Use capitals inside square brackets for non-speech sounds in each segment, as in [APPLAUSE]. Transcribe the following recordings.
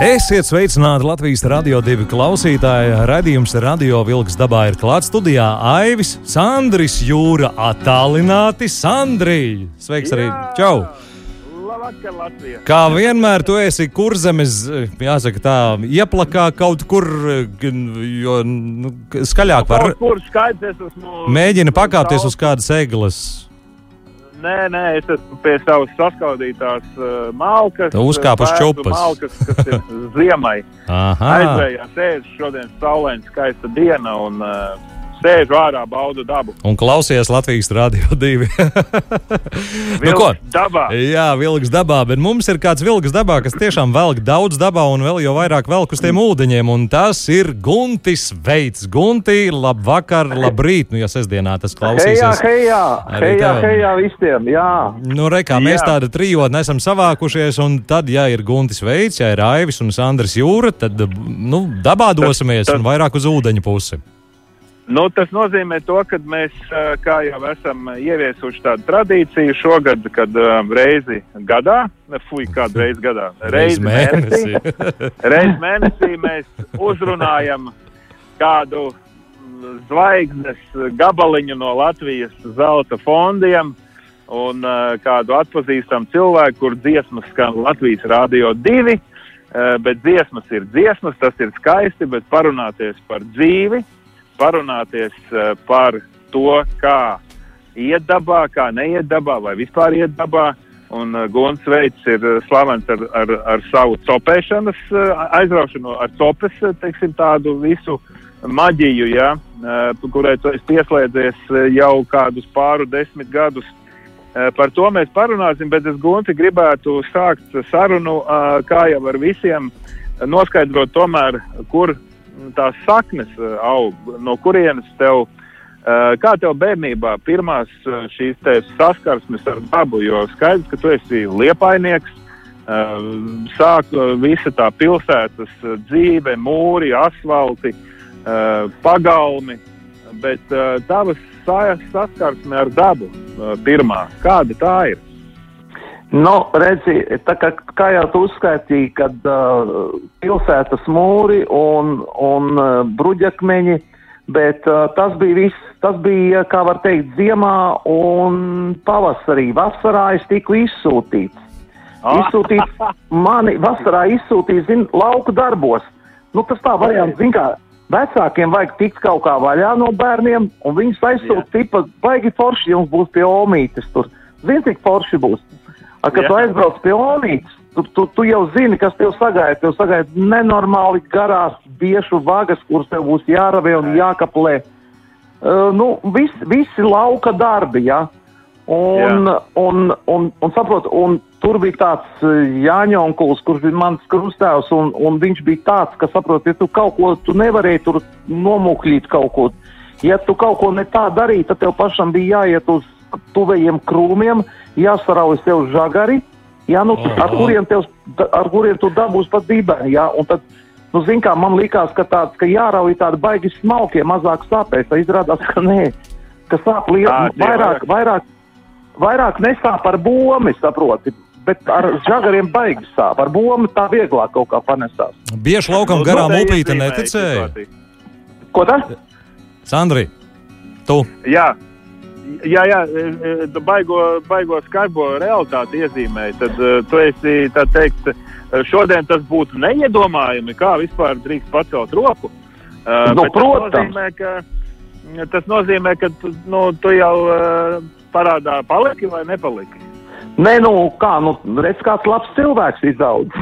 Esiet sveicināti Latvijas radio divi klausītāji. Radījums Radio Vilks dabā ir klāts studijā Aivis, Sandris Jūra attālināti Sandrī. Sveiks arī! Čau! Labvakar, Latvija! Kā vienmēr, tu esi kurzemes, jāsaka tā, ieplakā kaut kur, jo nu, skaļāk var. Kur skaidrs, es esmu. Mēģina pakāpties uz kādas egles. Nē, nē, es esmu pie savas saskaudītās uh, malkas. Tu uzkāp uz bērnu čupas. Malkas, kas ir [LAUGHS] ziemai. Aizvējās, sēž šodien saulaina skaista diena un uh, sēžu ārā, baudu dabu. Un klausies Latvijas radio divi. [LAUGHS] nu, ko? Dabā. Jā, vilks dabā, bet mums ir kāds vilks dabā, kas tiešām velk daudz dabā un vēl jau vairāk velk uz tiem ūdeņiem. Un tas ir Guntis Veids. Gunti, labvakar, labrīt. Nu, ja sestdienā tas Hejā, klausīsies. hejā, hejā, tev. hejā visiem, jā. Nu, re, kā mēs Jā. tāda trijotne esam savākušies, un tad, ja ir Guntis Veids, ja ir Aivis un Sandrs Jūra, tad nu, dabā dosimies tad- un vairāk uz ūdeņu pusi. Nu, tas nozīmē, to, ka mēs, uh, jau esam ieviesuši tādu tradīciju šogad, kad uh, reizi gadā, fuj, kādu reizi gadā, reizi mēnesī, reizi mēnesī mēs uzrunājam kādu zvaigznes gabaliņu no Latvijas zelta fondiem un uh, kādu atpazīstamu cilvēku, kur dziesmas skan Latvijas Rādio 2. Uh, bet dziesmas ir dziesmas, tas ir skaisti, bet parunāties par dzīvi, parunāties uh, par to, kā iet dabā, kā neiet dabā, vai vispār iet dabā. Un uh, Guns Veits ir uh, slavens ar, ar, ar savu copēšanas uh, aizraušanu, ar copes, uh, teiksim, tādu visu maģiju, ja, kurai tu esi pieslēdzies jau kādus pāru desmit gadus. Par to mēs parunāsim, bet es Gunti gribētu sākt sarunu, kā jau ar visiem, noskaidrot tomēr, kur tās saknes uh, aug, no kurienes tev, uh, kā tev bērnībā pirmās uh, šīs saskarsmes ar dabu, jo skaidrs, ka tu esi liepainieks, sāk visa tā pilsētas dzīve, mūri, asfalti, pagalmi, bet tavas sa- saskarsme ar dabu pirmā, kāda tā ir? Nu, redzi, tā kā, kā jau tu uzskaitīji, kad uh, pilsētas mūri un, un uh, bruģakmeņi, bet uh, tas bija viss, tas bija, kā var teikt, ziemā un pavasarī. Vasarā es tiku izsūtīts. Izsūtīts mani vasarā izsūtīja, zin, lauku darbos. Nu, tas tā variants, zin kā, vecākiem vajag tikt kaut kā vaļā no bērniem, un viņus aizsūt tipa, baigi forši jums būs pie omītes tur. Zin, cik forši būs. A, kad Jā. tu aizbrauc pie omītes, tu, tu, tu jau zini, kas tev sagaida. Tev sagaida nenormāli garās biešu vagas, kuras tev būs jāravē un jākaplē. Uh, nu, vis, visi lauka darbi, jā. Un, Jā. un, un, un, saprot, un tur bija tāds uh, Jāņonkuls, kurš bija mans krustēvs, un, un viņš bija tāds, ka, saprot, ja tu kaut ko, tu nevarēji tur nomukļīt kaut ko. Ja tu kaut ko ne tā darīji, tad tev pašam bija jāiet uz tuvējiem krūmiem, jāsarauj sev žagari, jā, nu, Aha. ar, kuriem tev, ar kuriem tu dabūs pat dibeni, jā, un tad, nu, zin kā, man likās, ka tāds, ka jārauj tādi baigi smalkie, mazāk sāpēs, tā izrādās, ka nē, ka sāp tie vairāk, vairāk, vairāk nesāp ar bomi, saproti, bet ar žagariem baigi sāp, ar bomu tā vieglāk kaut kā panesās. Bieži laukam Nu, garām te upīte neticēja. Ko tas? Sandri, tu. Jā, jā, jā e, e, baigo, baigo skarbo realitāti iezīmēji. Tad uh, tu esi, tā teikt, e, šodien tas būtu neiedomājami, kā vispār drīkst pacelt roku. Nu, bet tas protams. nozīmē, ka, tas nozīmē, ka tu, nu, tu jau parādā paliki vai nepaliki. Nē, nu kā, nu redz, kāds labs cilvēks izaudz.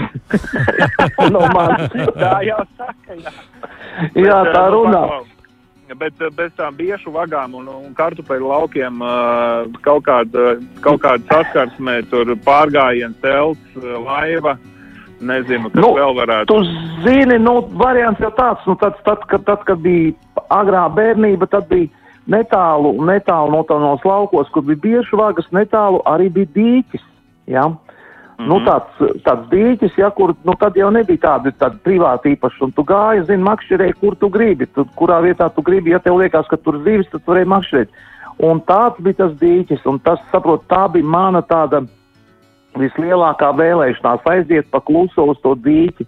[LAUGHS] no manis. Tā jau saka, jā. Jā, Bet, tā nu, runā. paklau. Bet eh, bez tām biešu vagām un, un kartupeļu laukiem eh, kaut kāda, kaut kāda saskarsme, tur pārgājiens, telts, eh, laiva. Nezinu, kas Nu, vēl varētu. Tu zini, nu, variants jau tāds, nu, tad, tad, kad, tad, kad bija agrā bērnība, tad bija netālu, netālu no tādos laukos, kur bija bieži vagas, netālu arī bija dīķis. Ja? Mm -hmm. nu, tāds, tāds dīķis, ja, kur nu, tad jau nebija tāda, tāda privāta īpaša, un tu gāji, zini, makšķerēji, kur tu gribi, tu, kurā vietā tu gribi, ja tev liekas, ka tur zivis, tad tu varēji makšķerēt. Un tāds bija tas dīķis, un tas, saprot, tā bija mana tāda vislielākā vēlēšanās aiziet pa kluso uz to dīķi.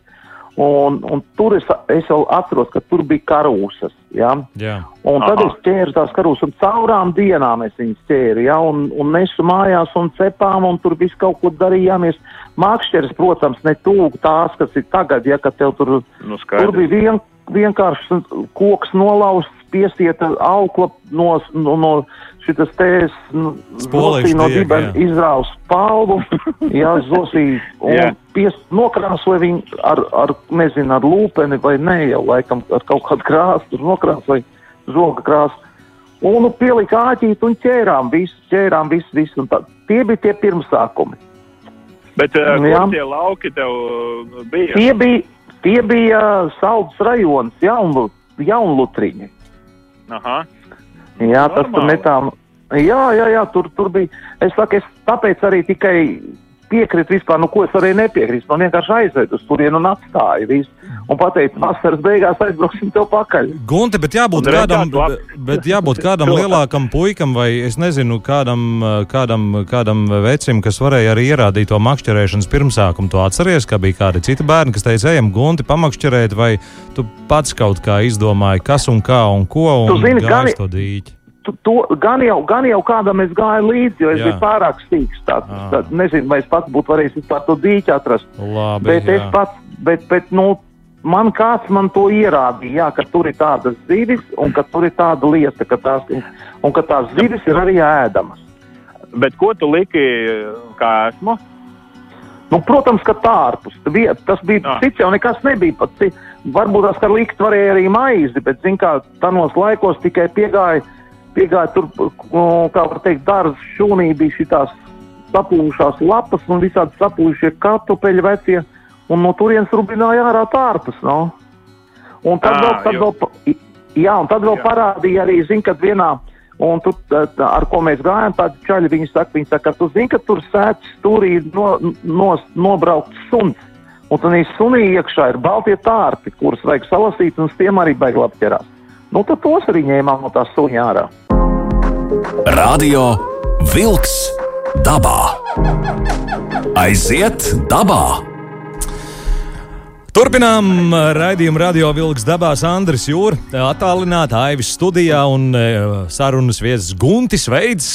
Un, un tur es, es jau atceros, ka tur bija karūsas. Ja? Jā. Un tad Aha. es ķēru tās karūsas, un caurām dienām es viņas ķēru, ja? un, un nesu mājās un cepām, un tur viss kaut ko darījāmies. Mākšķeris, protams, ne tūk tās, kas ir tagad, ja, ka tev tur, Nu, skaidrs. tur bija vien, vienkārši koks nolausts, piesieta aukla no, no, no šitas te nu, Zosī no dibena jā. izrāvis palvu, [LAUGHS] jā, Zosī, un Jā. pies, nokrāsoja viņu ar, ar, nezinu, ar lūpeni vai nē, jau laikam ar kaut kādu krāsu, tur nokrāsoja zoga krāsu. Un nu, pielika āķīt un ķērām visu, ķērām visu, visu. Tie bija tie pirmsākumi. Bet uh, kur tie lauki tev uh, bija? Tie bija, tie bija Saldus rajons, jaunlu, jaunlutriņi. Aha. Jā, tas tur Normāli. netālu. Jā, jā, jā, tur, tur bija. Es saku, es tāpēc arī tikai piekrītu vispār, nu ko es varēju nepiekrist. Man vienkārši aizved uz turienu un atstāja visu. Un pateica, vasaras beigās aizbrauksim tev pakaļ. Gunte, bet jābūt Un kādam, labs. bet jābūt kādam lielākam puikam vai es nezinu, kādam, kādam, kādam vecim, kas varēja arī ierādīt to makšķerēšanas pirmsākumu. Tu atceries, ka bija kādi citi bērni, kas teica, ejam, Gunti, pamakšķerēt, vai tu pats kaut kā izdomāji, kas un kā un ko un Tu zini, Gani- to dīķi. Tu, to, gan, jau, gan jau kādam es gāju līdzi, jo es Jā. Biju pārāk stīgs. Tā, Ah. tā, nezinu, vai es pats būtu varējis vispār to dīķi atrast. Labi, Bet es jā. pats, bet, bet nu, man kāds man to ierādīja, jā, ka tur ir tādas zivis un ka tur ir tāda lieta, ka tās, un ka tās zivis ir arī ēdamas. Bet ko tu liki kā esmu? Nu, protams, ka tārpus. Vie- Tas bija Ah. cits jau nekas nebija. Pat, ci- varbūt tās, ka likt varēja arī maizi, bet, zin kā, tanos laikos tikai piegāja, piegāja tur, nu, kā var teikt, dārza šūnī bija šitās sapūšās lapas un visādi sapūšie kartupeļi vecie, un no turienes rubināja ārā tārpus, no. Un tad Ā, vēl, tad jo- vēl, jā, un tad vēl Jā. parādīja arī, zin, kad vienā, un tu, tā, ar ko mēs gājām, tādi čaļi, viņi saka, viņi saka, ka tu zini, ka tur sēdz stūrī no, no, nobraukt suns. Un tad sunī iekšā ir baltie tārpi, kurus vajag salasīt, un uz tiem arī baigi labi ķerās. Nu, tad tos arī ņēmām no tā suņa ārā. Radio Vilks dabā. Aiziet dabā! Turpinām raidījumu Radio Vilks dabās Andris Jūra, attālināta Aivis studijā un e, sarunas viesis Guntis Veids.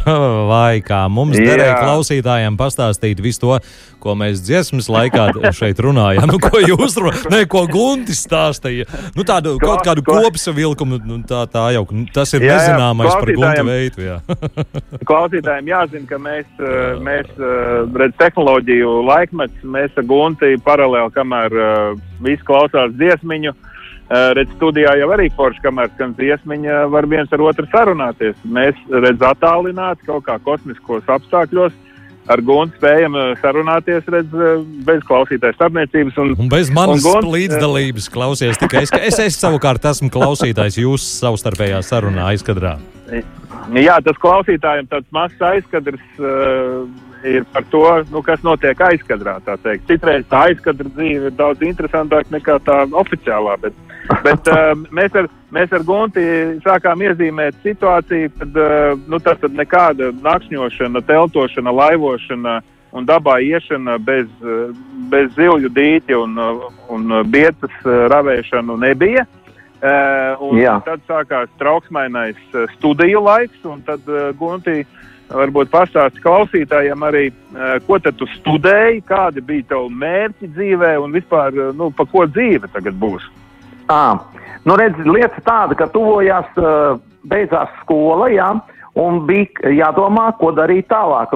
[LAUGHS] Vai kā mums Jā. derēja klausītājiem pastāstīt visu to, ko mēs dziesmas laikā šeit runājām, nu, [LAUGHS] ko jūs runājat, ne, ko Guntis stāstīja. Nu, tādu kaut kādu ko- kopsavilkumu, nu, tā, tā jau, nu, tas ir Jā, jā, nezināmais par Gunti Veidu. jā. [LAUGHS] Klausītājiem jāzina, ka mēs, uh, mēs uh, redz tehnoloģiju laikmets, mēs ar Gunti paralēli, kamēr uh, viss klausās dziesmiņu, uh, redz studijā jau arī forši, kamēr skan dziesmiņa, var viens ar otru sarunāties. Mēs redz attālināti kaut kā kosmiskos apstākļos. Ar Guntu spējam sarunāties redz, bez klausītājas starpniecības. Un, Un bez manas Un Gunts, līdzdalības klausies tikai es. Es, es savukārt esmu klausītājs jūsu savstarpējā sarunā aizkadrā. Jā, tas klausītājiem tāds mazs aizkadrs uh, ir par to, nu, kas notiek aizkadrā. Citreiz tā aizkadra dzīve ir daudz interesantāka nekā tā oficiālā. Bet, bet uh, mēs, ar, mēs ar Gunti sākām iezīmēt situāciju, kad uh, nu, tas nekāda nakšņošana, teltošana, laivošana un dabā iešana bez, bez zivju dīķa un, un biecas uh, ravēšanu nebija. Uh, un Jā. tad sākās trauksmainais uh, studiju laiks, un tad uh, Gunti varbūt pastāsti klausītājiem arī, ko tad tu studēji, kādi bija tavi mērķi dzīvē un vispār, nu, pa ko dzīve tagad būs. À, nu redz, lieta tāda, ka tuvojās, beidzās skola, jā, un bija jādomā, ko darīt tālāk,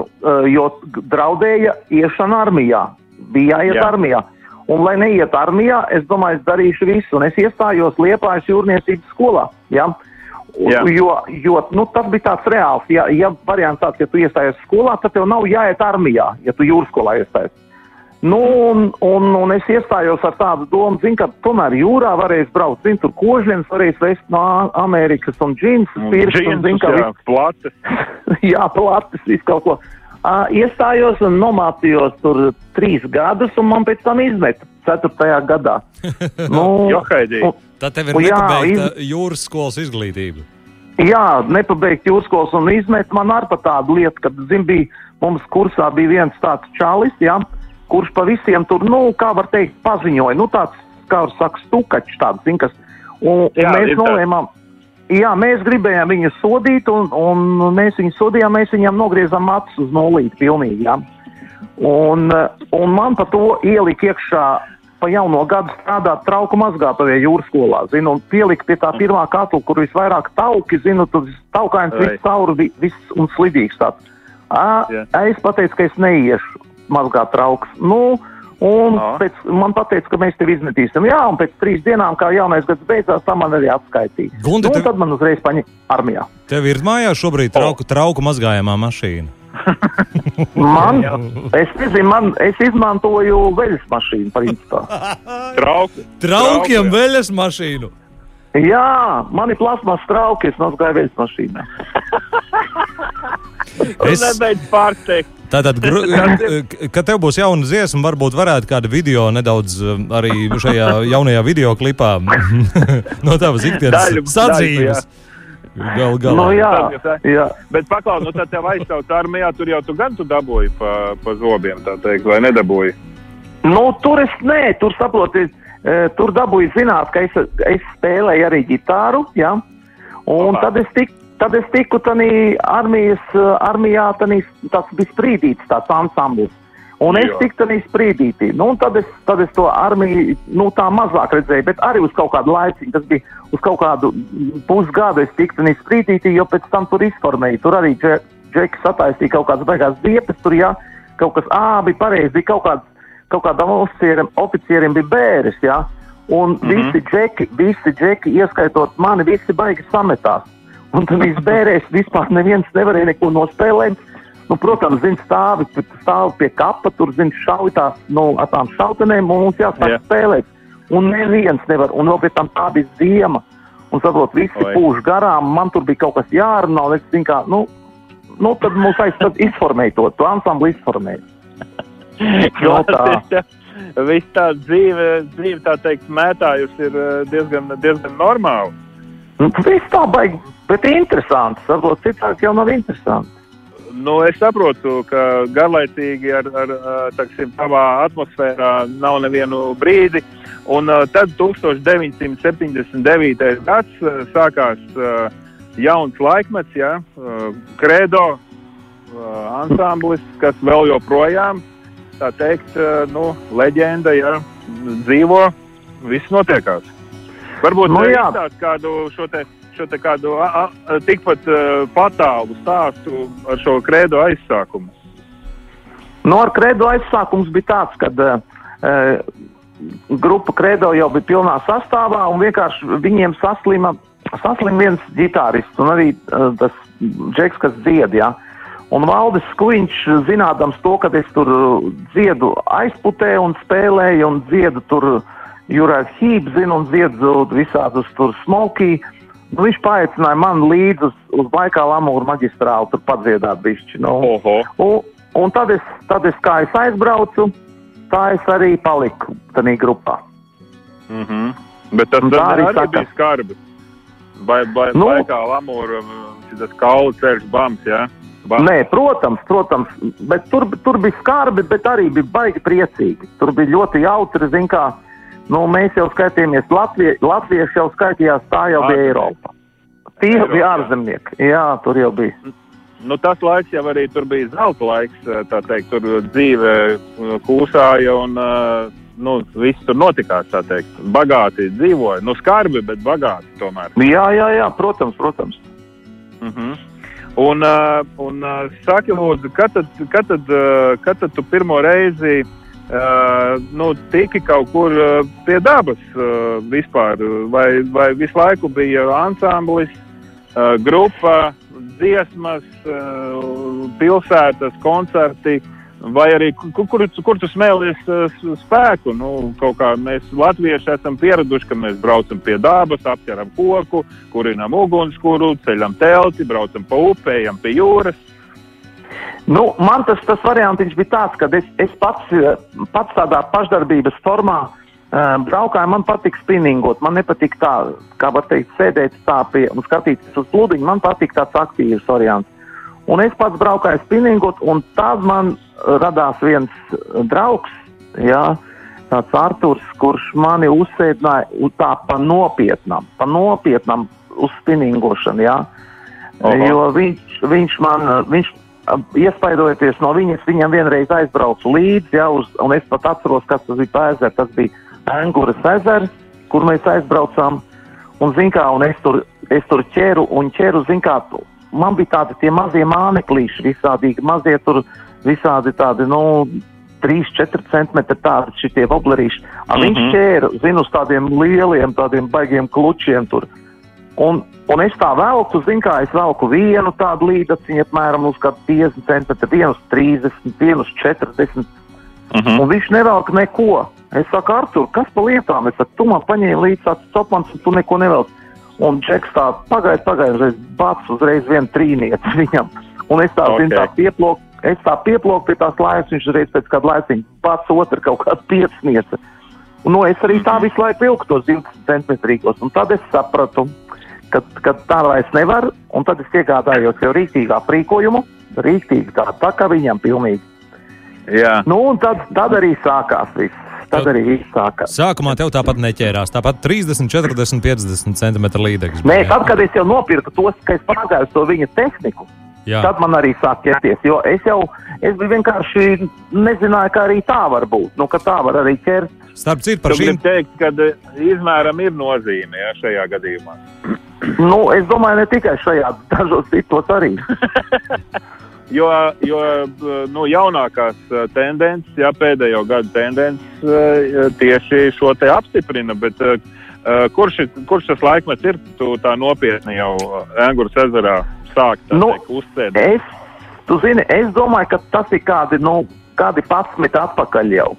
jo draudēja iešana armijā. Bija jāiet Jā. jā. armijā. Un, lai neiet armijā, es domāju, es darīšu visu, un es iestājos Liepājas jūrniecības skolā. Ja? Jā. Jo, jo nu, tas bija tāds reāls. Ja, ja variants tāds, ja tu iestājies skolā, tad tev nav jāiet armijā, ja tu jūras skolā iestājies. Nu, un, un, un es iestājos ar tādu domu, zin, ka tomēr jūrā varēs braukt, zin, tur kožļiem varēs vest no Amerikas un džinsus, pirkstu, zin, ka jā, plates. [LAUGHS] jā, plates, visu kaut ko. Uh, iestājos un nomācījos tur trīs gadus, un man pēc tam izmeta ceturtajā gadā. [LAUGHS] nu, Johaidī. Tā tev ir jā, nepabeigta iz... jūras skolas izglītība. Jā, nepabeigt jūras skolas un izmet man ar pa tādu lietu, kad, zin, bija, mums kursā bija viens tāds čalis, jā, ja, kurš pa visiem tur, nu, kā var teikt, paziņoja, nu, tāds, kā var saka, stukačs tāds, zin, kas, un, un jā, mēs nolēmām, jā, mēs gribējām viņu sodīt, un, un mēs viņu sodījām, mēs viņam nogriezām acis uz nolīti pilnīgi, jā. Un, un man pa to ielika iekšā pa jauno gadu strādāt trauku mazgātavē jūras skolā, zinu, un pielikt pie tā pirmā katla, kur visvairāk tauki, zinu, tur taukains viss cauri, viss un slidīgs tāds. À, yeah. Es pateicu, ka es neiešu mazgāt trauks. Nu, un no. pēc, man teica, ka mēs tevi izmetīsim. Jā, un pēc trīs dienām, kā jaunais gads beidzās, tā man arī atskaitīja. Gundi, nu, tev... Tad man uzreiz paņēma armijā. Tev ir mājās šobrīd trauku, trauku mazgājamā mašīna. [LAUGHS] man, es nezinu, man, es izmantoju veļas mašīnu, principā. [LAUGHS] Trauku. Traukiem veļas mašīnu. Jā, man ir plasmas trauki, es mazgāju veļas mašīnā. [LAUGHS] [LAUGHS] es nebeidzu pārsteigt. Tātad, [LAUGHS] kad tev būs jauna dziesma, varbūt varētu kādu video nedaudz um, arī šajā jaunajā video klipā [LAUGHS] no tavas ikdienas sadzīves. Gal galā. Nu, jā, jā. Bet paklaus, nu tad tev aizstāvot armijā, tur jau tu gan tu dabūji pa, pa zobiem, tā teikt, vai nedabūji? Nu, tur es nē, tur saproti, e, tur dabūju zināt, ka es, es spēlēju arī ģitāru, jā. Un Aha. tad es tik, Tad es tiku tādā armijas, eh, armijā, tanī, tas bija sprīdīts, tāds ansamblis. Un es tiku tādā sprīdītī. Nu, tad, es, tad es to armiju nu, tā mazāk redzēju, bet arī uz kaut kādu laiku. Tas bija uz kaut kādu pusgadu. Es tiku tādā sprīdītī, jo pēc tam tur izformēju. Tur arī džeki sataisīja kaut kādas beigās ziepes. Tur jā, kaut kas ā, bija pareizi. Bija kaut kāds, kaut kādam oficierim, oficierim bija bēres. Jā. Un mm -hmm. visi džeki, visi džeki, ieskaitot mani, visi baigi sametās. Un tad viņš bērēs vispār neviens nevarēja neko nospēlēt. Nu, protams, viņš stāv, stāv pie kapa, tur viņš šauj tās nu, ar tām šautenēm, un mums jāsāk yeah. spēlēt. Un neviens nevar, un vēl pēc tam tā bija ziema. Un saprot, visi Oi. pūš garām, man tur bija kaut kas jārunā, un es zinu, kā, nu, nu tad mums aizstāv izformēt to, to ansambli izformēt. [LAUGHS] no, tā. Viss tā dzīve, dzīve, tā teikt, mētājus ir eh, diezgan, diezgan normāli. Nu, viss tā baigi, bet interesanti. Varbūt citādi jau nav interesanti. Nu, es saprotu, ka garlaicīgi ar, ar taksim, tavā atmosfērā nav nevienu brīdi. Un uh, tad 1979. gads uh, sākās uh, jauns laikmets, ja, kredo ansamblis, kas vēl joprojām, tā teikt, nu, leģenda, ja, dzīvo, viss notiekās. Varbūt nu, tāds kādu šo te, šo kādu a, a, tikpat uh, patālu stāstu ar šo kredo aizsākumu. Nu, ar kredo aizsākums bija tāds, ka uh, grupa kredo jau bija pilnā sastāvā un vienkārši viņiem saslima, saslima viens ģitārists un arī uh, tas džeks, kas dzied, jā. Un Valdis Skuiņš, zinādams to, ka es tur dziedu aizputē un spēlēju un dziedu tur Jurāts Hībs zina un ziedzot visādus tur smokī. Nu, viņš paaicināja mani līdzi uz, uz Baikāla amūru maģistrālu, tur padziedāt bišķi. Nu. Un, un tad, es, tad es kā es aizbraucu, tā es arī paliku tajā grupā. Mm -hmm. Bet tas arī, arī saka, bija skarbi. Vai, vai nu, Baikāla amūra, tas kaulu ceļš bams, jā? Ja? Ba. Nē, protams, protams, bet tur, tur bija skarbi, bet arī bija baigi priecīgi. Tur bija ļoti jautri, zin kā, Nu, mēs jau skaitījāmies, Latvie, Latvieši jau skaitījās, tā jau bija Eiropa. Tie bija ārzemnieki, jā, tur jau bija. Nu, tas laiks jau arī tur bija zelta laiks, tā teikt, tur dzīve uh, kūsāja un uh, nu, viss tur notikās, tā teikt. Bagāti dzīvoja, nu skarbi, bet bagāti tomēr. Jā, jā, jā, protams, protams. Uh mhm. -huh. Un, un saki, lūdzu, kad tad, kad tad, kad tad tu pirmo reizi Uh, nu, tiki kaut kur uh, pie dabas uh, vispār, vai, vai visu laiku bija ansamblis, uh, grupa, dziesmas, uh, pilsētas, koncerti, Vai arī kur, kur, kur tu smēlies uh, spēku? Nu, mēs latvieši esam pieraduši, ka mēs braucam pie dabas, apķeram koku, kurinam ugunskura, ceļam telti, braucam pa upēm, pie jūras. Nu, man tas, tas variants bija tāds, ka es, es pats, pats tādā pašdarbības formā uh, braukāju. Man patīk spinningot, man nepatīk tā, kā var teikt, sēdēt tā pie un skatīties uz plūdiņu. Man patīk tāds aktīvs variants. Un es pats braukāju spinningot, un tad man radās viens draugs, jā, tāds Arturs, kurš mani uzsēdināja tā pa nopietnam, pa nopietnam uz spinningošanu, jā. Aha. Jo viņš, viņš man, viņš iespaidojoties no viņas, viņam vienreiz aizbraucu līdzi, jā, uz, un es pat atceros, kas tas bija pa ezeru, tas bija Enguras ezers, kur mēs aizbraucām, un kā, un es tur, es tur ķeru un ķeru, zin kā, man bija tādi tie mazie māneklīši, visādīgi mazie tur, visādi tādi, nu, 3-4 centimetri tādi šitie voblerīši. Mm -hmm. Viņš mhm. ķēra, zinu, uz tādiem lieliem, tādiem baigiem klučiem tur. Un, un es tā velku, zinu, kā es velku vienu tādu līdaciņu, apmēram uz kādu 50 centimetru, vienu uz 30, vienu uz 40. Mm -hmm. Un viņš nevelk neko. Es saku, Artur, kas pa lietām? Es saku, tu man paņēmi līdz tāds copmans, un tu neko nevelc. Un Džeks tā pagaid, pagaid, uzreiz bats uzreiz vien trīnieci [LAUGHS] viņam. Un es tā, okay. zinu, tā pieploku, es tā pieploku pie tās lainas, viņš uzreiz pēc kāda laiciņa pats otru kaut kādu piecnieci. Un, nu, es arī tā Mhm. visu laiku vilku tos 12 centimetrīgos, un tad es sapratu, ka, ka tā vairs nevar, un tad es iegādājos jau rītīgā aprīkojumu, rītīgi tā, tā kā viņam pilnīgi. Jā. Nu, un tad, tad arī sākās viss. Tad arī viss sākās. Sākumā tev tāpat neķērās. Tāpat 30, 40, 50 cm līdeklis. Nē, tad, kad es jau nopirku tos, ka es pagāju uz to viņa tehniku, Jā. Tad man arī sāk ķerties, jo es jau es vienkārši nezināju, ka arī tā var būt. Nu, ka tā var arī ķert. Starp citu, Tu par šīm teikt, ka eh, izmēram ir nozīme ja, šajā gadījumā. [CLEARS THROAT] Nu, es domāju, ne tikai šajā, dažos citos arī. [LAUGHS] Jo, jo nu, jaunākās eh, tendences, ja, pēdējo gadu tendences tieši šo te apstiprina. Bet, kurš, kurš tas laikmets ir? Tu tā nopietni jau Angūras ezerā sāk tā Nu, uzsēst. Es, tu zini, es domāju, ka tas ir kādi, nu, kādi pasmit atpakaļ jau.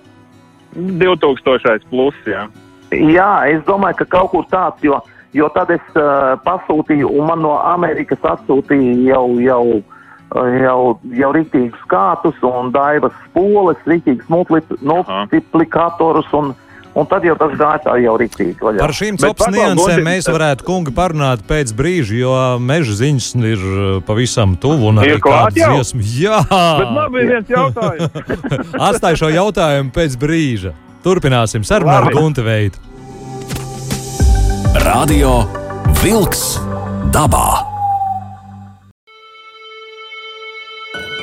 2000 plus, jā. Jā, es domāju, ka kaut kur tāds, jo, jo tad es uh, pasūtīju, un man no Amerikas atsūtīja jau, jau, uh, jau, jau rītīgus kātus un daivas spoles, rītīgus multiplikatorus, un, un tad jau tas gāja tā jau rītīgi. vaļā. Par šīm copas niansēm mēs varētu, kungi, parunāt pēc brīža, jo meža ziņas ir uh, pavisam tuvu. un arī kāda dziesma. Jā, Bet man bija viens jautājums. [LAUGHS] atstāju šo jautājumu pēc brīža. Turpināsim sarunu ar Labi. Gunte Veidu. Radio Wolks dabā.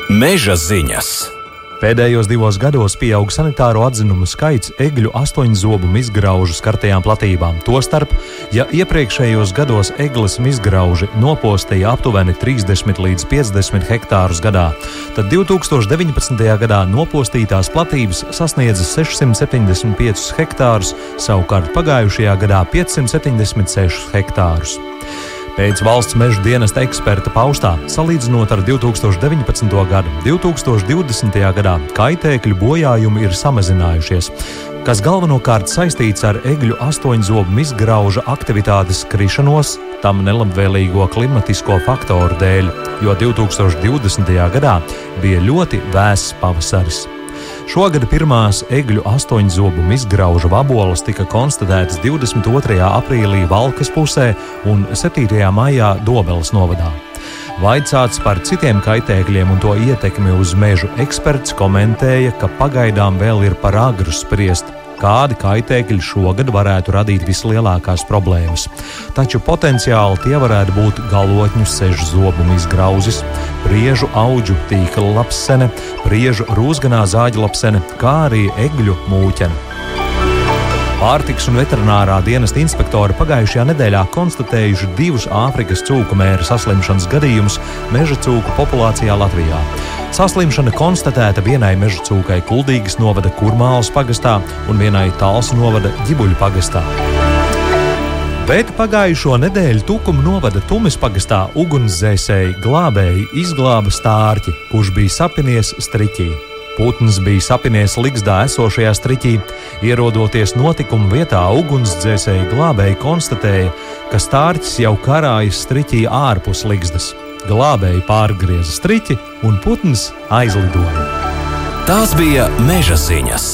Meža ziņas. Pēdējos divos gados pieaug sanitāro atzinumu skaits egļu astoņzobu izgraužu skartajām platībām. Tostarp, ja iepriekšējos gados eglis izgrauži nopostīja aptuveni 30 līdz 50 hektārus gadā, tad 2019. gadā nopostītās platības sasniedza 675 hektārus, savukārt pagājušajā gadā 576 hektārus. Pēc valsts meža dienesta eksperta paustā, salīdzinot ar 2019. gadu, 2020. gadā kaitēkļu bojājumi ir samazinājušies, kas galvenokārt saistīts ar egļu astoņzobu izgrauža aktivitātes krišanos, tam nelabvēlīgo klimatisko faktoru dēļ, jo 2020. gadā bija ļoti vēss pavasaris. Šogad pirmās egļu astoņzobu izgraužu vaboles tika konstatētas 22. aprīlī Valkas pusē un 7. maijā Dobeles novadā. Vaicāts par citiem kaitēkļiem un to ietekmi uz mežu, eksperts komentēja, ka pagaidām vēl ir par agru spriest, kādi kaitēkļi šogad varētu radīt vislielākās problēmas. Taču potenciāli tie varētu būt galotņu sežu zobumu izgrauzis, priežu auģu tīkla lapsene, priežu rūsganā zāģa lapsene, kā arī egļu mūķene. Pārtiks un veterinārā dienesta inspektori pagājušajā nedēļā konstatējuši divus Āfrikas cūku mēra saslimšanas gadījumus meža cūku populācijā Latvijā. Saslimšana konstatēta vienai meža cūkai Kuldīgas novada Kurmālas pagastā un vienai Talsu novada Ģibuļu pagastā. Bet pagājušo nedēļu Tukuma novada Tumis pagastā ugunsdzēsēji glābēji izglāba stārķi, kurš bija sapinies striķī. Putns bija sapinies Ligzdā esošajā striķī. Ierodoties notikuma vietā, ugunsdzēsēji glābēji konstatēja, ka stārķis jau karājas striķī ārpus Ligzdas. Glābēji pārgrieza striķi un putns aizlidoja. Tās bija meža ziņas.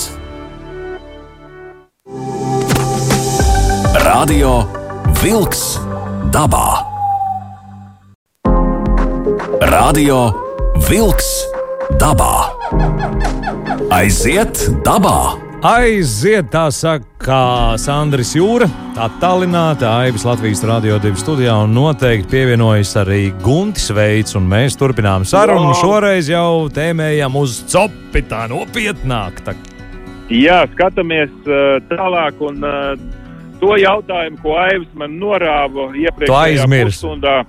Radio Wolks dabā. Radio Wolks dabā. Aiziet dabā! Aiziet, tā saka Sandris Jūra, attālināta Aivis Latvijas Rādio 2 studijā un noteikti pievienojas arī Guntis Veids. Un mēs turpinām sarunu. Jā. Šoreiz jau tēmējam uz copi tā nopietnāk. Tā. Jā, skatāmies uh, tālāk un uh, to jautājumu, ko Aivis man norāva iepriekšējā pusstundā.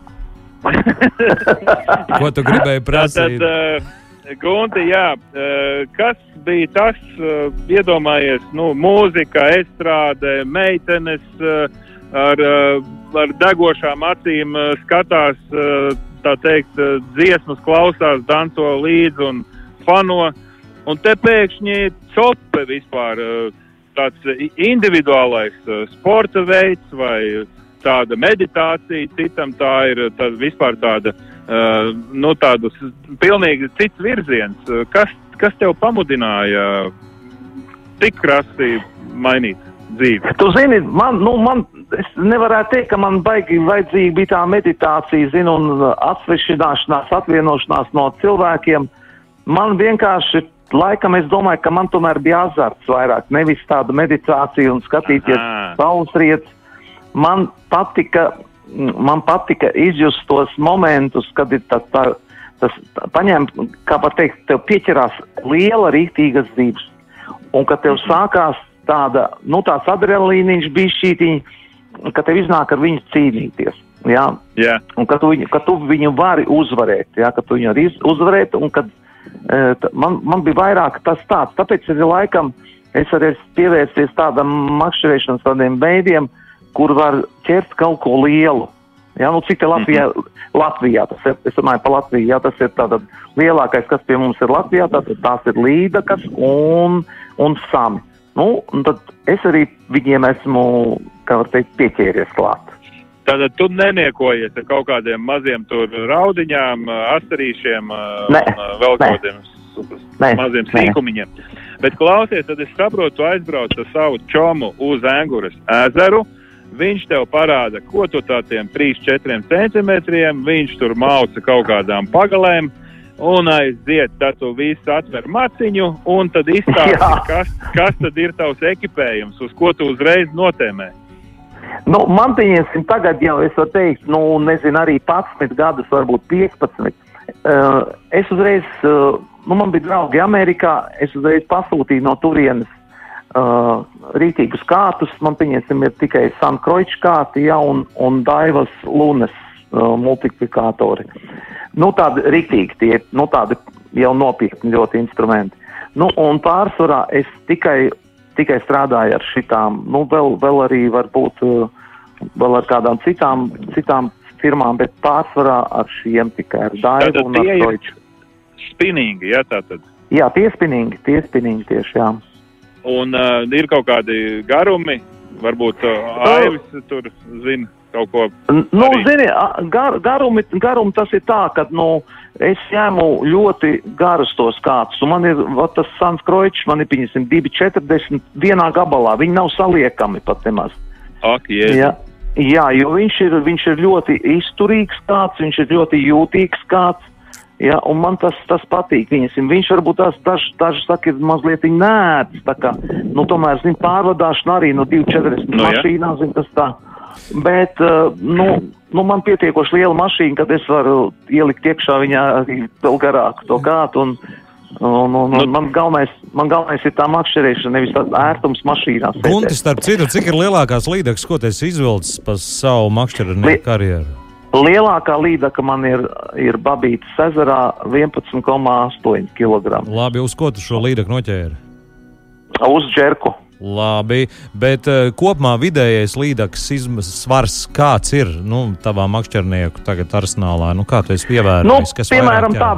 Ko tu gribēji [LAUGHS] Tātad, prasīt? uh, Gunti, jā, uh, kas bija tas, uh, iedomājies, nu, mūzika, estrāde, meitenes uh, ar, ar degošām acīm skatās, tā teikt, dziesmas klausās, danco līdzi un fano. Un te pēkšņi cope vispār tāds individuālais sporta veids vai tāda meditācija, citam tā ir tāda vispār tāda, uh, nu, tādas pilnīgi cits virziens. Uh, Kas, kas tev pamudināja tik krasti mainīt dzīvi? Tu zini, man, nu, man, es nevarētu teikt, ka man baigi vajadzīga bija tā meditācija, zinu, un atsvešināšanās, atvienošanās no cilvēkiem. Man vienkārši, laikam, es domāju, ka man tomēr bija azarts vairāk, nevis tāda meditācija un skatīties Aha. saules rietas. Man patika, man patika izjust tos momentus, kad ir tas, tā, tas tā, paņem, kā var teikt, tev pieķerās liela rītīgas dzīves. Un kad tev sākās tāda, nu, tāds adrenalīniņš bija šītiņa, ka tev iznāk ar viņu cīnīties. Jā, Jā, un ka tu, viņu, ka tu viņu vari uzvarēt, jā, ka tu viņu arī uzvarēt, un kad e, t- man, man bija vairāk tas tāds, tāpēc arī laikam es arī pievērsies tādam makšķerēšanas tādiem veidiem, kur var ķert kaut ko lielu. Jā, nu cik te Latvijā, Latvijā tas ir, es domāju par Latviju, jā, tas ir tātad lielākais, kas pie mums ir Latvijā, tātad tās ir līdakas un, un sami. Nu, un tad es arī viņiem esmu, kā var teikt, pieķēries klāt. tātad tu neniekojies ar kaut kādiem maziem tur raudiņām, asarīšiem uh, Nē, un vēl nē. kādiem Nē, maziem sīkumiņiem. Bet klausies, tad es saprotu, tu aizbrauc ar savu čomu uz Enguras ezeru. Viņš tev parāda, ko tu tādiem 3-4 centimetriem, viņš tur mauca kaut kādām pagalēm, un aiziet, tad tu visu atver maciņu, un tad izstāsti, [LAUGHS] kas, kas tad ir tavs ekipējums, uz ko tu uzreiz notēmē. Nu, man pieņemsim tagad jau, es varu teikt, nu, nezinu, arī 11 gadus, varbūt 15. Uh, es uzreiz, uh, nu, man bija draugi Amerikā, es uzreiz pasūtīju no turienes uh, rītīgus kārtus. Man pieņemsim ir tikai Sankroičs kārti, ja, un, un Daivas Lunes uh, multiplikatori. Nu, tādi rītīgi tie, nu, tādi jau nopietni ļoti instrumenti. Nu, un pārsvarā es tikai tikai strādāju ar šitām, nu, vēl, vēl arī varbūt uh, vēl ar kādām citām, citām firmām, bet pārsvarā ar šiem tikai ar Tātad Daivu un ar tie Deutsche. Spinīgi, ja tā tad. Jā, tiespinīgi, tiespinīgi tieši, jā. Un uh, ir kaut kādi garumi, varbūt uh, Aivis tur zina kaut ko. Nu, Arī. zini, a- gar, garumi, garumi tas ir tā, ka, nu, es ņēmu ļoti garus tos kāds, un man ir, va, tas Sans Kroičs, man ir, piņasim, 2,40 vienā gabalā, viņi nav saliekami pat nemaz. Ak, jēzus. Jā, jā, jo viņš ir, viņš ir ļoti izturīgs kāds, viņš ir ļoti jūtīgs kāds. Jā, un man tas, tas patīk. Viņas, viņš varbūt tās daži, daži saka, ir mazliet nēts. Tā kā, nu, tomēr, zin, pārvadāšana arī no 2,40 Nu, no, mašīnā, zin, tas tā. Bet, uh, nu, nu, man pietiekoši liela mašīna, kad es varu ielikt iekšā viņā vēl garāku to kātu. Un, un, un, Nu- un man, galvenais, man galvenais ir tā makšķerēšana, nevis tāds ērtums mašīnā. Guntis, starp citu, cik ir lielākās līdzekļus, ko tu esi izvilcis pa savu makšķernieku karjeru? Lielākā līdaka man ir, ir Babītas ezerā 11,8 kg. Labi, uz ko tu šo līdzekļu noķēri? Uz džerku. Labi, bet uh, kopumā vidējais līdzekļs svars kāds ir nu, tavā makšķernieku tagad arsenālā? Nu, kā tu esi Nu, ievērojis? kas piemēram, tā,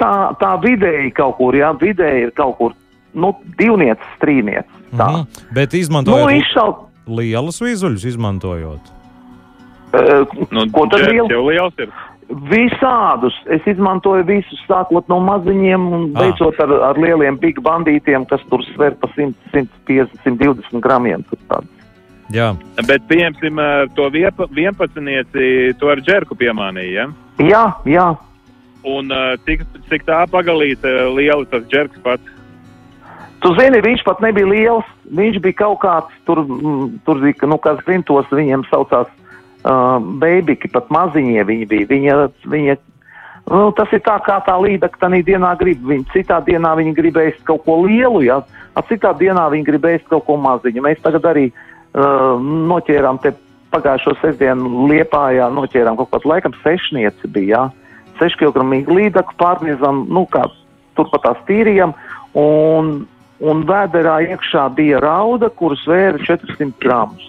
tā, tā vidēji kaut kur, jā, vidēji ir kaut kur, nu, divniecis, trīniecis. Tā. Mhm. Bet Nu, izmantojot izšaut, lielus vizuļus, izmantojot. Uh, Nu, ko tad liels? jau liels ir. Visādus. Es izmantoju visus, sākot no maziņiem un Ah. beidzot ar, ar lieliem big bandītiem, kas tur sver pa 100, 150, 120 gramiem. Jā, Bet, pieņemsim, ar to viepa- 11. to ar džerku piemānīja. Ja? Jā, jā. Un uh, cik, cik tā pagalīta liela tas džerks pats? Tu zini, viņš pat nebija liels. Viņš bija kaut kāds tur, mm, tur bija, nu, kas zina, tos viņiem saucās uh, bēbiki, pat maziņie viņi bija. Viņa, viņa, nu, tas ir tā, kā tā līda, ka tādā dienā grib. Viņa citā dienā viņa gribēs kaut ko lielu, jā. A citā dienā viņa gribēs kaut ko maziņu. Mēs tagad arī uh, noķērām te pagājušo sestdienu Liepājā, noķērām kaut kādu laikam sešnieci bija, jā. 6 kg līdaku pārniezam, nu, kā turpat tās tīrījam, un, un vēderā iekšā bija rauda, kuras vēra 400 gramus.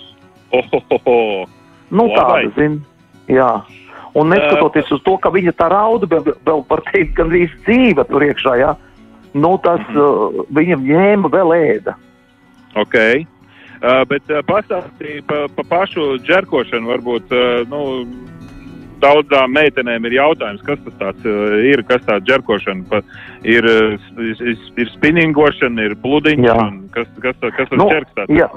Ohohoho! Nu, tāda, zin, jā. Un neskatoties uz to, ka viņa tā rauda vēl, vēl var teikt, gandrīz dzīva tur iekšā, jā, nu, tas uh, viņam ņēma vēl ēda. Ok. Uh, bet uh, pastāstīja pa, pa pašu džerkošanu. Varbūt uh, nu, daudzām meitenēm ir jautājums, kas tas tāds, uh, ir, kas tā džerkošana pa, ir. Uh, ir, ir spinningošana, ir pludiņš, Jā. un kas, kas, kas tas Nu, džerks tāds? ja,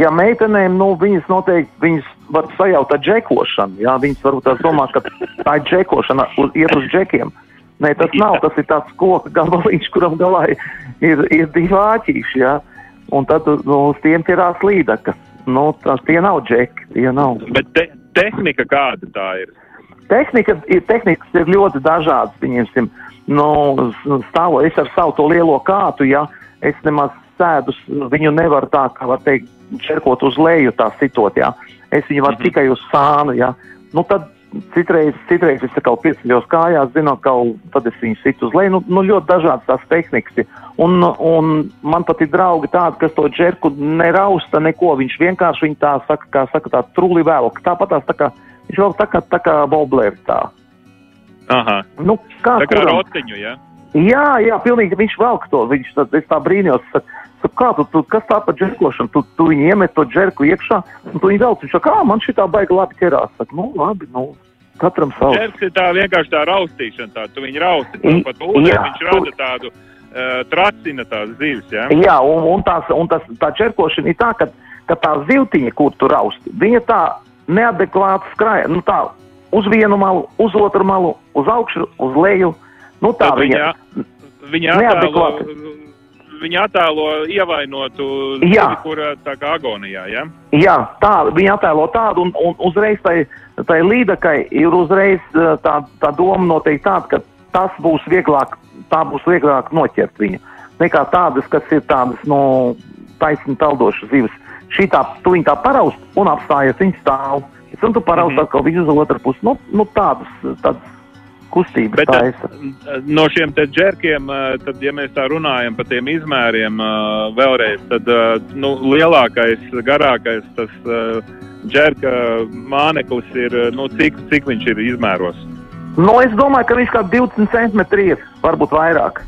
ja meitenēm, nu, viņas noteikti, viņas var sajaut ar džekošanu, jā, viņas varbūt tās domā, ka tā ir džekošana, uz, iet uz džekiem. Nē, tas Jā. nav, tas ir tāds koka gabaliņš, kuram galā ir, ir, ir divi āķīši, jā, un tad nu, uz tiem tirās līdakas. Nu, tas tie nav džeki, tie nav. Bet te, tehnika kāda tā ir? Tehnika ir, tehnikas ir ļoti dažādas. Pieņemsim, nu, stāvo, es ar savu to lielo kātu, ja es nemaz sēdus, viņu nevaru tā, kā var teikt, čerkot uz leju, tā sitot, ja. Es viņu varu Mhm. tikai uz sānu, ja. Nu, tad citreiz, citreiz es kaut pieceļos kājās, zinot, ka tad es viņu situ uz leju. Nu, nu ļoti dažādas tās tehnikas. Un, un man pat ir draugi tādi, kas to džerku nerausta neko. Viņš vienkārši viņu tā saka, kā saka, tā truli velk. Tāpat tās tā kā, viņš vēl tā kā, tā kā boblērs tā. Aha. Nu, kā Tā kā kuram? rotiņu, ja? Jā, jā, pilnīgi viņš velk to. Viņš tad, es tā brīnījos, saku, kā tu, tu, kas tā par džerkošanu? Tu, tu viņu iemet to džerku iekšā, un tu viņu velc. Viņš saka, kā man šī tā baigi labi ķerās. Saku, nu, labi, nu, katram savu. Džerks ir tā vienkārši tā raustīšana, tā tu viņu rausti. I- Pat ūdeni jā. viņš rada tādu uh, tracina tās zivis, ja? Jā, un, un, tās, un tas, tā džerkošana ir tā, ka, ka tā zivtiņa, kur tu rausti, viņa tā neadekvāti skrāja. Nu, tā uz vienu malu, uz otru malu, uz augšu, uz leju. Nu, tā Tad viņa. viņa, Neadekvāti. viņa attēlo ievainotu Jā. zivi, kur tā kā agonijā, ja? Jā, tā viņa attēlo tādu, un, un uzreiz tai, tai līdakai ir uzreiz tā, tā doma noteikti tāda, ka tas būs vieglāk, tā būs vieglāk noķert viņu. Nekā tādas, kas ir tādas, nu, taisni peldošas zivis. Šī tā, tu viņu tā paraust un apstājies, viņa stāv. Un tu paraust Mhm. mm -hmm. atkal viņu uz otru pusi. Nu, nu tādas, tādas kustības Bet tā ir. no šiem te džerkiem, eh, tad, ja mēs tā runājam par tiem izmēriem eh, vēlreiz, tad eh, nu, lielākais, garākais tas eh, džerka māneklis ir, eh, nu, cik, cik viņš ir izmēros? Nu, es domāju, ka viņš kā 20 centimetri ir, varbūt vairāk.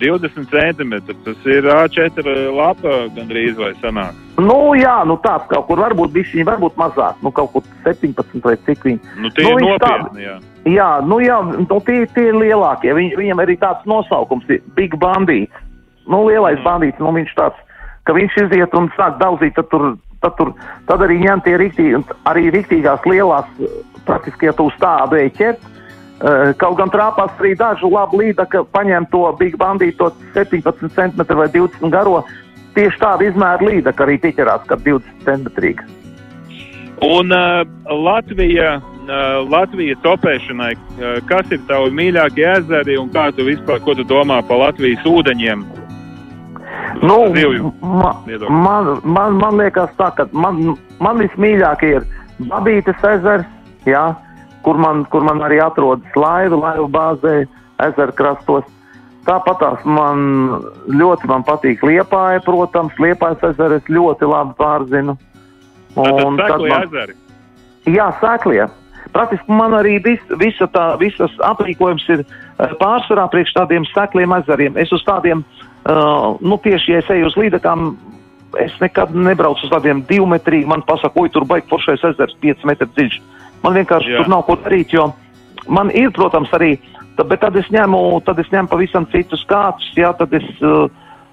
20 centimetri, tas ir A4 lapa gandrīz vai sanāk. Nu, jā, nu tāds kaut kur varbūt bija šī, varbūt mazāk, nu kaut kur 17 vai cik viņi. Nu, tie Nu, ir nopietni, jā. Jā, nu jā, nu, tie, tie ir lielākie. Viņ, viņam arī tāds nosaukums ir Big Bandīts. Nu, lielais mm. bandīts, nu viņš tāds, ka viņš iziet un sāk daudzīt, tad tur, tad tur, tad arī ņem tie riktīgi, arī riktīgās lielās, eh, praktiski, ja tu uz tādu ēķert, Uh, kaut gan trāpās arī dažu labu līdu, ka paņem to Big Bandītu, to 17 cm vai 20 garo. Tieši tāda izmēra līda, ka arī tiķerās, ka 20 cm. Un uh, Latvija, uh, Latvijas opēšanai, uh, kas ir tavi mīļākie ezeri un kā tu vispār, ko tu domā par Latvijas ūdeņiem? Nu, Zivju ma, man, man, man liekas, tā, ka man, man vismīļākie ir Babītes ezers, jā, kur, man, kur man arī atrodas laiva, laiva bāzē, ezera krastos. Tāpat man ļoti man patīk Liepāja, protams, Liepājas ezera es ļoti labi pārzinu. Un tad man- ezeri. Jā, sēklie. praktiski man arī vis, visa tā, visas aprīkojums ir uh, pārsvarā priekš tādiem sekliem ezeriem. Es uz tādiem, uh, nu tieši, ja es eju uz līdekām, es nekad nebraucu uz tādiem divmetrīgi, man pasaka, oi, tur baigi foršais ezers, 5 metri dziļš. Man vienkārši Jā. tur nav ko darīt, jo man ir, protams, arī, tad, bet tad es ņemu, tad es ņemu pavisam citus kātus, jā, tad es uh,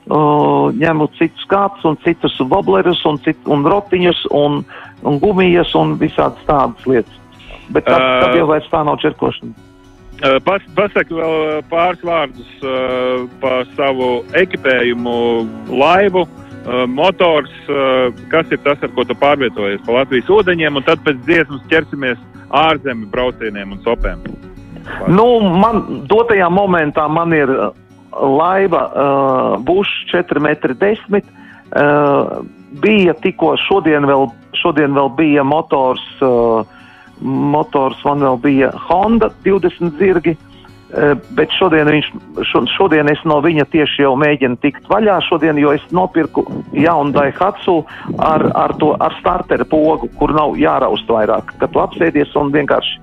uh, ņemu citus kātus un citus woblerus un, cit, un rotiņus un, un gumijas un visādas tādas lietas. Bet tad, Ā. tad jau vairs tā nav čerkošana. Uh, Pas, pasaka vēl uh, pāris vārdus uh, par savu ekipējumu, laivu, uh, motors, uh, kas ir tas, ar ko tu pārvietojies pa Latvijas ūdeņiem, un tad pēc dziesmas ķersimies ārzemju braucieniem un sopēm. Nu, man dotajā momentā man ir uh, laiva uh, Bush 4,10 m. Uh, bija tikko šodien vēl, šodien vēl bija motors, uh, motors man vēl bija Honda 20 zirgi. Uh, bet šodien, viņš, šo, šodien es no viņa tieši jau mēģinu tikt vaļā. Šodien, jo es nopirku jaunu Daihatsu ar, ar, to, ar starteru pogu, kur nav jāraust vairāk. Kad tu apsēdies un vienkārši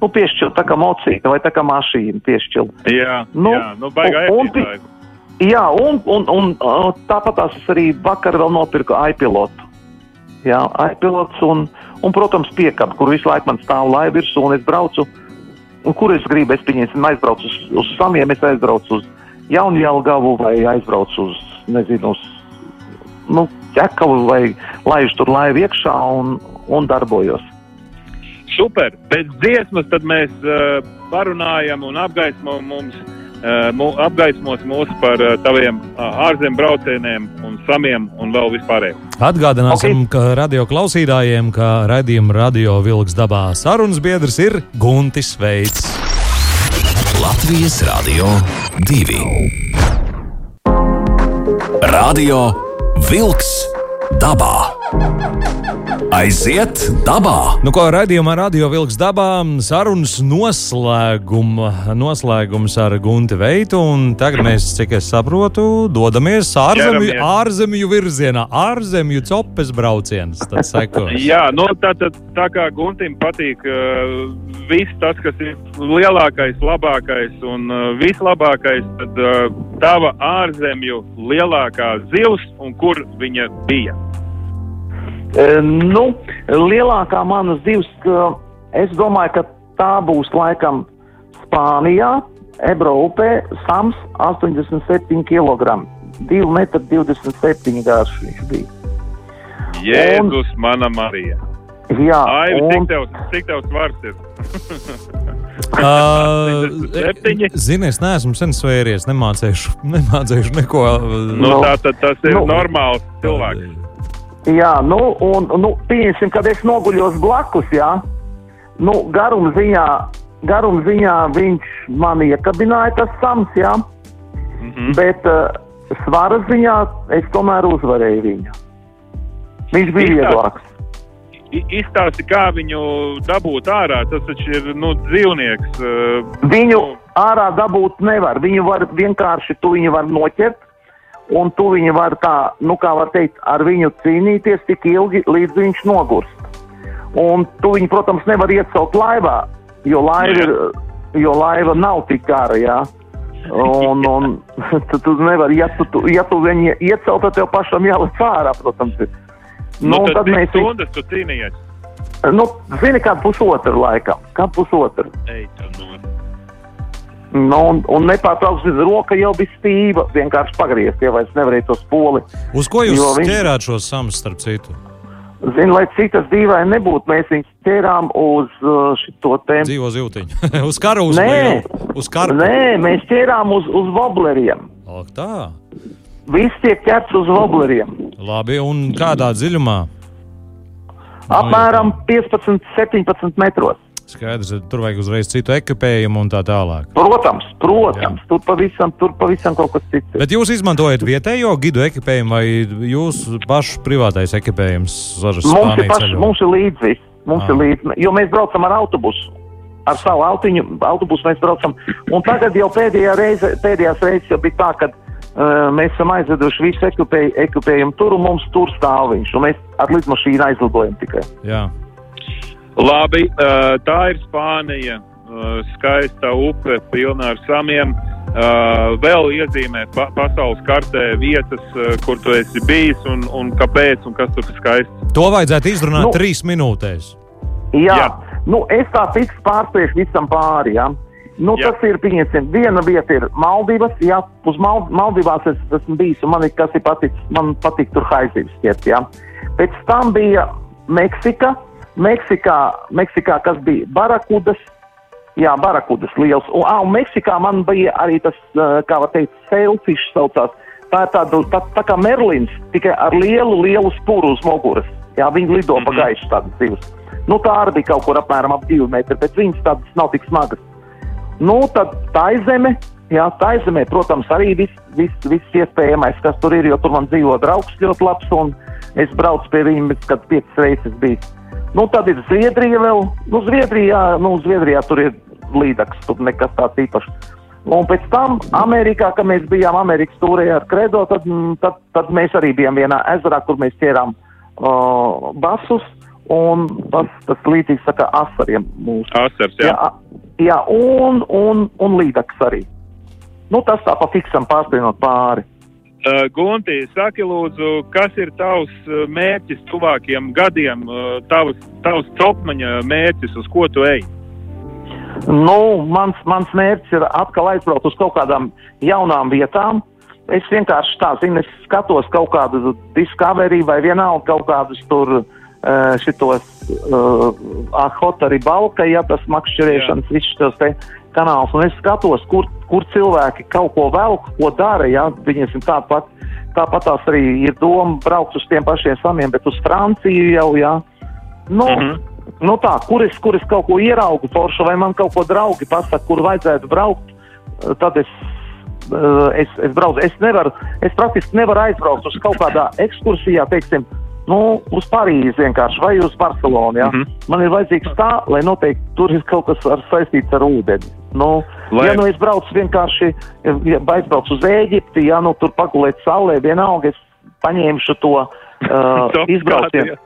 nu, piešķirt tā kā mocīta vai tā kā mašīna piešķirt. Jā, Nu, jā nu, baigā un- un. Jā, un, un, un uh, tāpat tās es arī vakar vēl nopirku iPilotu. Jā, iPilots un, un, protams, piekapu, kur visu laiku man stāv laiva virsū un es braucu. Un kur es gribu, es pieņemsim, aizbraucu uz, uz samiem, es aizbraucu uz Jaunjēlgavu vai aizbraucu uz, nezinu, uz, nu, ķekavu vai laižu tur laivu iekšā un, un darbojos. Super! Pēc dziesmas tad mēs uh, parunājam un apgaismo mums, uh, mū, apgaismos mūs par uh, taviem uh, ārzemju braucieniem un samiem un vēl vispārējiem. Atgādināsim, okay. ka radio klausītājiem, ka raidījuma radio vilks dabā sarunas biedrs ir Guntis Veids. Latvijas Rādio 2. Radio Vilks dabā. Aiziet dabā! Nu, ko raidījumā Radio Vilks dabā sarunas noslēguma, noslēgums ar Gunti Veitu. un Tagad mēs, cik es saprotu, dodamies ārzemju, ārzemju virzienā, ārzemju copes brauciens. [LAUGHS] Jā, nu, tā, tā, tā kā Guntim patīk uh, viss tas, kas ir lielākais, labākais un uh, vislabākais, tad uh, tava ārzemju lielākā zivs un kur viņa bija. E, nu, lielākā manas divas, es domāju, ka tā būs laikam Spānijā, Ebro upē, Sams 87 kg. 2,27 m garš viņš bija. Jēzus, mana Marija. Jā, Ai, un, cik tev, cik tev svars ir? [LAUGHS] Uh, Septiņi. Zini, es neesmu sen svēries, nemācījuši, nemācījuši neko. Nu, Nu, tā tad tas ir nu. normāls cilvēks. Jā, nu, un, nu, pieņemsim, kad es noguļos blakus, jā, nu, garuma ziņā, garuma ziņā viņš man iekabināja tas Sams, jā, Mhm. bet uh, svara ziņā es tomēr uzvarēju viņu. Viņš bija vieglāks. Izstāsti, kā viņu dabūt ārā. Tas taču ir nu, dzīvnieks. uh, Viņu nu, ārā dabūt nevar. Viņu var vienkārši tu viņu var noķert, un tu viņu var tā, nu kā var teikt, ar viņu cīnīties tik ilgi, līdz viņš nogurst. Un tu viņu, protams, nevar iecelt laivā, jo laiva, Jā. ir, jo laiva nav tik gara, jā. Un, un [LAUGHS] [LAUGHS] tu, tu nevari, ja tu, tu, ja tu viņu iecelt, tad tev pašam jāliek ārā, protams. Ir. nu, un tad mēs stundas tu cīnījies. Nu, zini, kā pusotru laikam, kā pusotru. Ej, tu no. Nu, un, un nepārtraukti roka jau bija stīva. Vienkārši pagriezt, jau es nevarēju to spoli. Uz ko jūs Jo viņš- ķērāt šos samus, starp citu? Zinu, lai cik tas dīvaini nebūtu, mēs viņus ķērām uz uh, šo tēmu. Dzīvo zivtiņu. uz karus [LAUGHS] Nē. vai jau? Uz karu. Nē, mēs ķērām uz, uz wobleriem. O, tā. Viss tiek ķerts uz wobleriem. Labi, un kādā dziļumā? Apmēram 15, 17 metros. Skaidrs, ka tur vajag uzreiz citu ekipējumu un tā tālāk. Protams, protams, tur pavisam, tur pavisam kaut kas cits. Bet jūs izmantojat vietējo gidu ekipējumu vai jūsu pašu privātais ekipējums? Mums ir, paši, mums ir līdzi, mums Ah. ir līdzi, jo mēs braucam ar autobusu. Ar savu autiņu, autobusu mēs braucam. Un tagad jau pēdējā reize, pēdējās reizes jau bija tā, ka uh, mēs esam aizveduši visu ekipēju, ekipējumu tur un mums tur stāv viņš. Un mēs ar lidmašīnu aizlidojam tikai. Jā. Labi, uh, tā ir Spānija. Uh, skaista upe, pilna ar samiem. Uh, vēl iezīmē pa pasaules kartē vietas, kur tu esi bijis un, un kāpēc un kas tur ir skaists. To vajadzētu izrunāt nu, trīs minūtēs. Jā, jā. Nu, es tā fiks pārspiešu visam pāri. Ja? Nu, jā. tas ir pieņemts. Viena vieta ir Maldivas. Jā, uz Mal Maldivās es esmu bijis un man ir kas ir paticis. Man patīk tur haizivs ķert. Ja? Pēc tam bija Meksika. Meksikā, Meksikā kas bija barakudas. Jā, barakudas liels. Un, ah, un Meksikā man bija arī tas, kā var teikt, sailfish saucās. Tā ir tāda tā, tā kā merlins, tikai ar lielu, lielu spuru uz muguras. Jā, viņi lido mm -hmm. pa mhm. gaisu tādas divas. Nu, tā arī bija kaut kur apmēram ap divu metru, bet viņas tādas nav tik smagas. Nu, tad tā ir zeme. Jā, tā ir zemē, protams, arī viss vis, vis iespējamais, kas tur ir, jo tur man dzīvo draugs ļoti labs, un es braucu pie viņa, kad piecas reizes biju. Nu, tad ir Zviedrija vēl. Nu, Zviedrijā, nu, Zviedrijā tur ir līdzeklis, tur nekas tāds īpašs. Un pēc tam Amerikā, kad mēs bijām Amerikas tūrē ar Kredo, tad, tad, tad mēs arī bijām vienā ezerā, kur mēs ķērām uh, basus. Un tas, tas līdzīgs kā asariem mūsu. Asars, jā. jā. Jā, un, un, un līdaks arī. Nu, tas tā pa fiksam pārsprinot pāri. Uh, Gunti, saki lūdzu, kas ir tavs uh, mērķis tuvākiem gadiem, uh, tavs, tavs topmaņa mērķis, uz ko tu ej? Nu, mans, mans mērķis ir atkal aizbraukt uz kaut kādām jaunām vietām. Es vienkārši tā zinu, es skatos kaut kādu discovery vai vienalga kaut kādus tur uh, Eh, šitos uh, ahot arī balka, ja tas makšķerēšanas, viss šos te kanāls, un es skatos, kur, kur cilvēki kaut ko velk, ko dara, ja, viņiem tāpat, tāpat tās arī ir doma braukt uz tiem pašiem samiem, bet uz Franciju jau, ja, nu, mm -hmm. nu tā, kur es, kur es kaut ko ieraugu foršu, vai man kaut ko draugi pasaka, kur vajadzētu braukt, eh, tad es es, es braucu. Es nevaru, es praktiski nevaru aizbraukt uz kaut kādā ekskursijā, teiksim, nu, uz Parīzi vienkārši vai uz Barcelonu. Ja? Mm -hmm. Man ir vajadzīgs tā, lai noteikti tur ir kaut kas ar, saistīts ar ūdeni. Nu, lai... Ja nu es braucu vienkārši, ja aizbraucu uz Ēģipti, ja nu tur pagulēt saulē, vienalga es paņēmušu to [LAUGHS] uh, izbraucienu.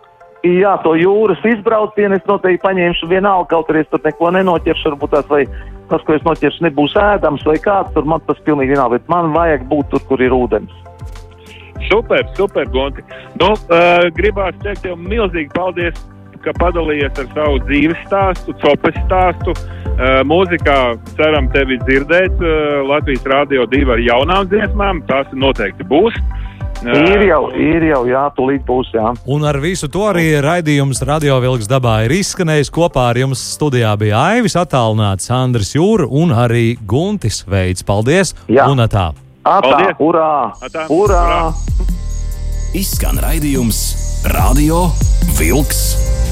Jā, to jūras izbraucienu es noteikti paņemšu vienalga, kaut arī es tur neko nenoķeršu, varbūt tās vai tas, ko es noķeršu, nebūs ēdams vai kāds, tur man tas pilnīgi vienalga, bet man vajag būt tur, kur ir ūdens. Super, super, Gonti. Nu, uh, gribās teikt tev milzīgi paldies, ka padalījies ar savu dzīves stāstu, copes stāstu. Uh, mūzikā ceram tevi dzirdēt uh, Latvijas Rādio 2 ar jaunām dziesmām. Tās noteikti būs. Uh, ir jau, ir jau, jā, tūlīt būs, jā. Un ar visu to arī raidījums Radio Vilks dabā ir izskanējis. Kopā ar jums studijā bija Aivis attālināts, Andris Jūra un arī Guntis Veids. Paldies! Jā. Un tā! Atā, urā! Atā, urā! urā. Izskan raidījums Radio Vilks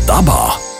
dabā.